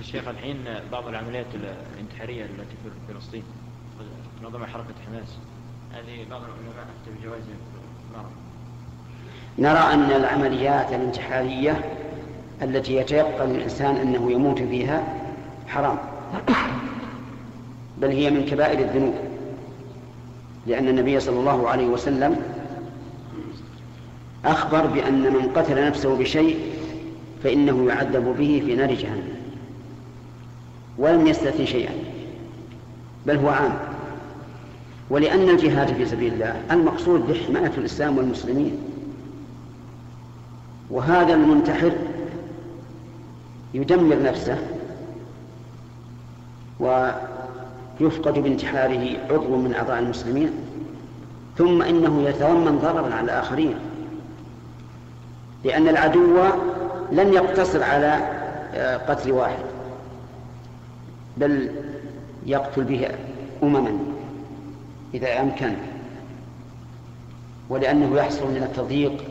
الشيخ الحين بعض العمليات الانتحارية التي في فلسطين. نظم حركة حماس. هذه بعض العلماء أفتى بجواز نعم نرى أن العمليات الانتحارية التي يتيقن الإنسان أنه يموت فيها حرام. بل هي من كبائر الذنوب. لأن النبي صلى الله عليه وسلم أخبر بأن من قتل نفسه بشيء فإنه يعذب به في نار جهنم. ولم يستثن شيئا بل هو عام. ولأن الجهاد في سبيل الله المقصود بحماية الإسلام والمسلمين. وهذا المنتحر يدمر نفسه ويفقد بانتحاره عضو من أعضاء المسلمين ثم إنه يتضمن ضررا على الآخرين. لأن العدو لن يقتصر على آه، قتل واحد. بل يقتل به أمما إذا أمكن ولأنه يحصل من التضييق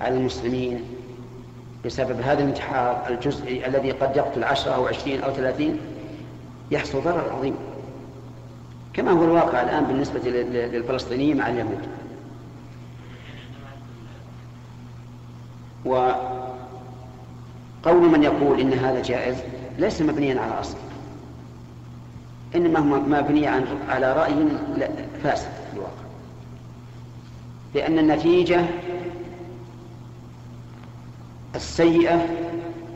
على المسلمين بسبب هذا الانتحار الجزئي الذي قد يقتل عشرة أو عشرين أو ثلاثين يحصل ضرر عظيم. كما هو الواقع الآن بالنسبة للفلسطينيين مع اليهود. وقول من يقول إن هذا جائز ليس مبنيا على أصل. إنما هو مبني على رأي فاسد. في الواقع لأن النتيجة السيئة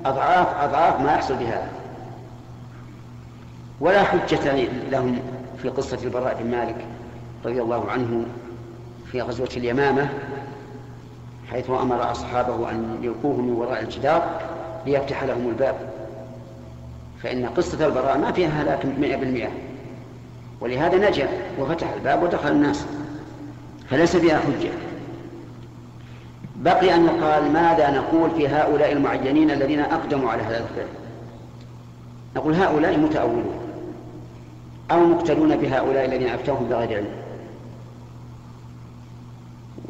أضعاف أضعاف ما يحصل بهذا ولا حجة لهم في قصة البراء بن مالك رضي الله عنه في غزوة اليمامة حيث أمر أصحابه أن يلقوه من وراء الجدار ليفتح لهم الباب. فإن قصة البراء ما فيها هلاك مئة بالمئة. ولهذا نجا وفتح الباب ودخل الناس. فليس فيها حجة. بقي أن يقال ماذا نقول في هؤلاء المعينين الذين أقدموا على هذا الفعل؟ نقول هؤلاء متأولون. أو مقتدون بهؤلاء الذين أفتوهم بغير علم.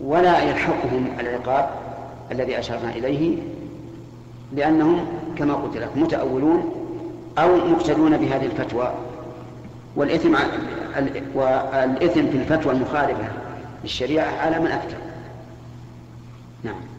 ولا يلحقهم العقاب الذي أشرنا إليه لأنهم كما قلت لك متأولون أو مقتدون بهذه الفتوى والإثم والإثم في الفتوى المخالفة للشريعة على من أفتى نعم.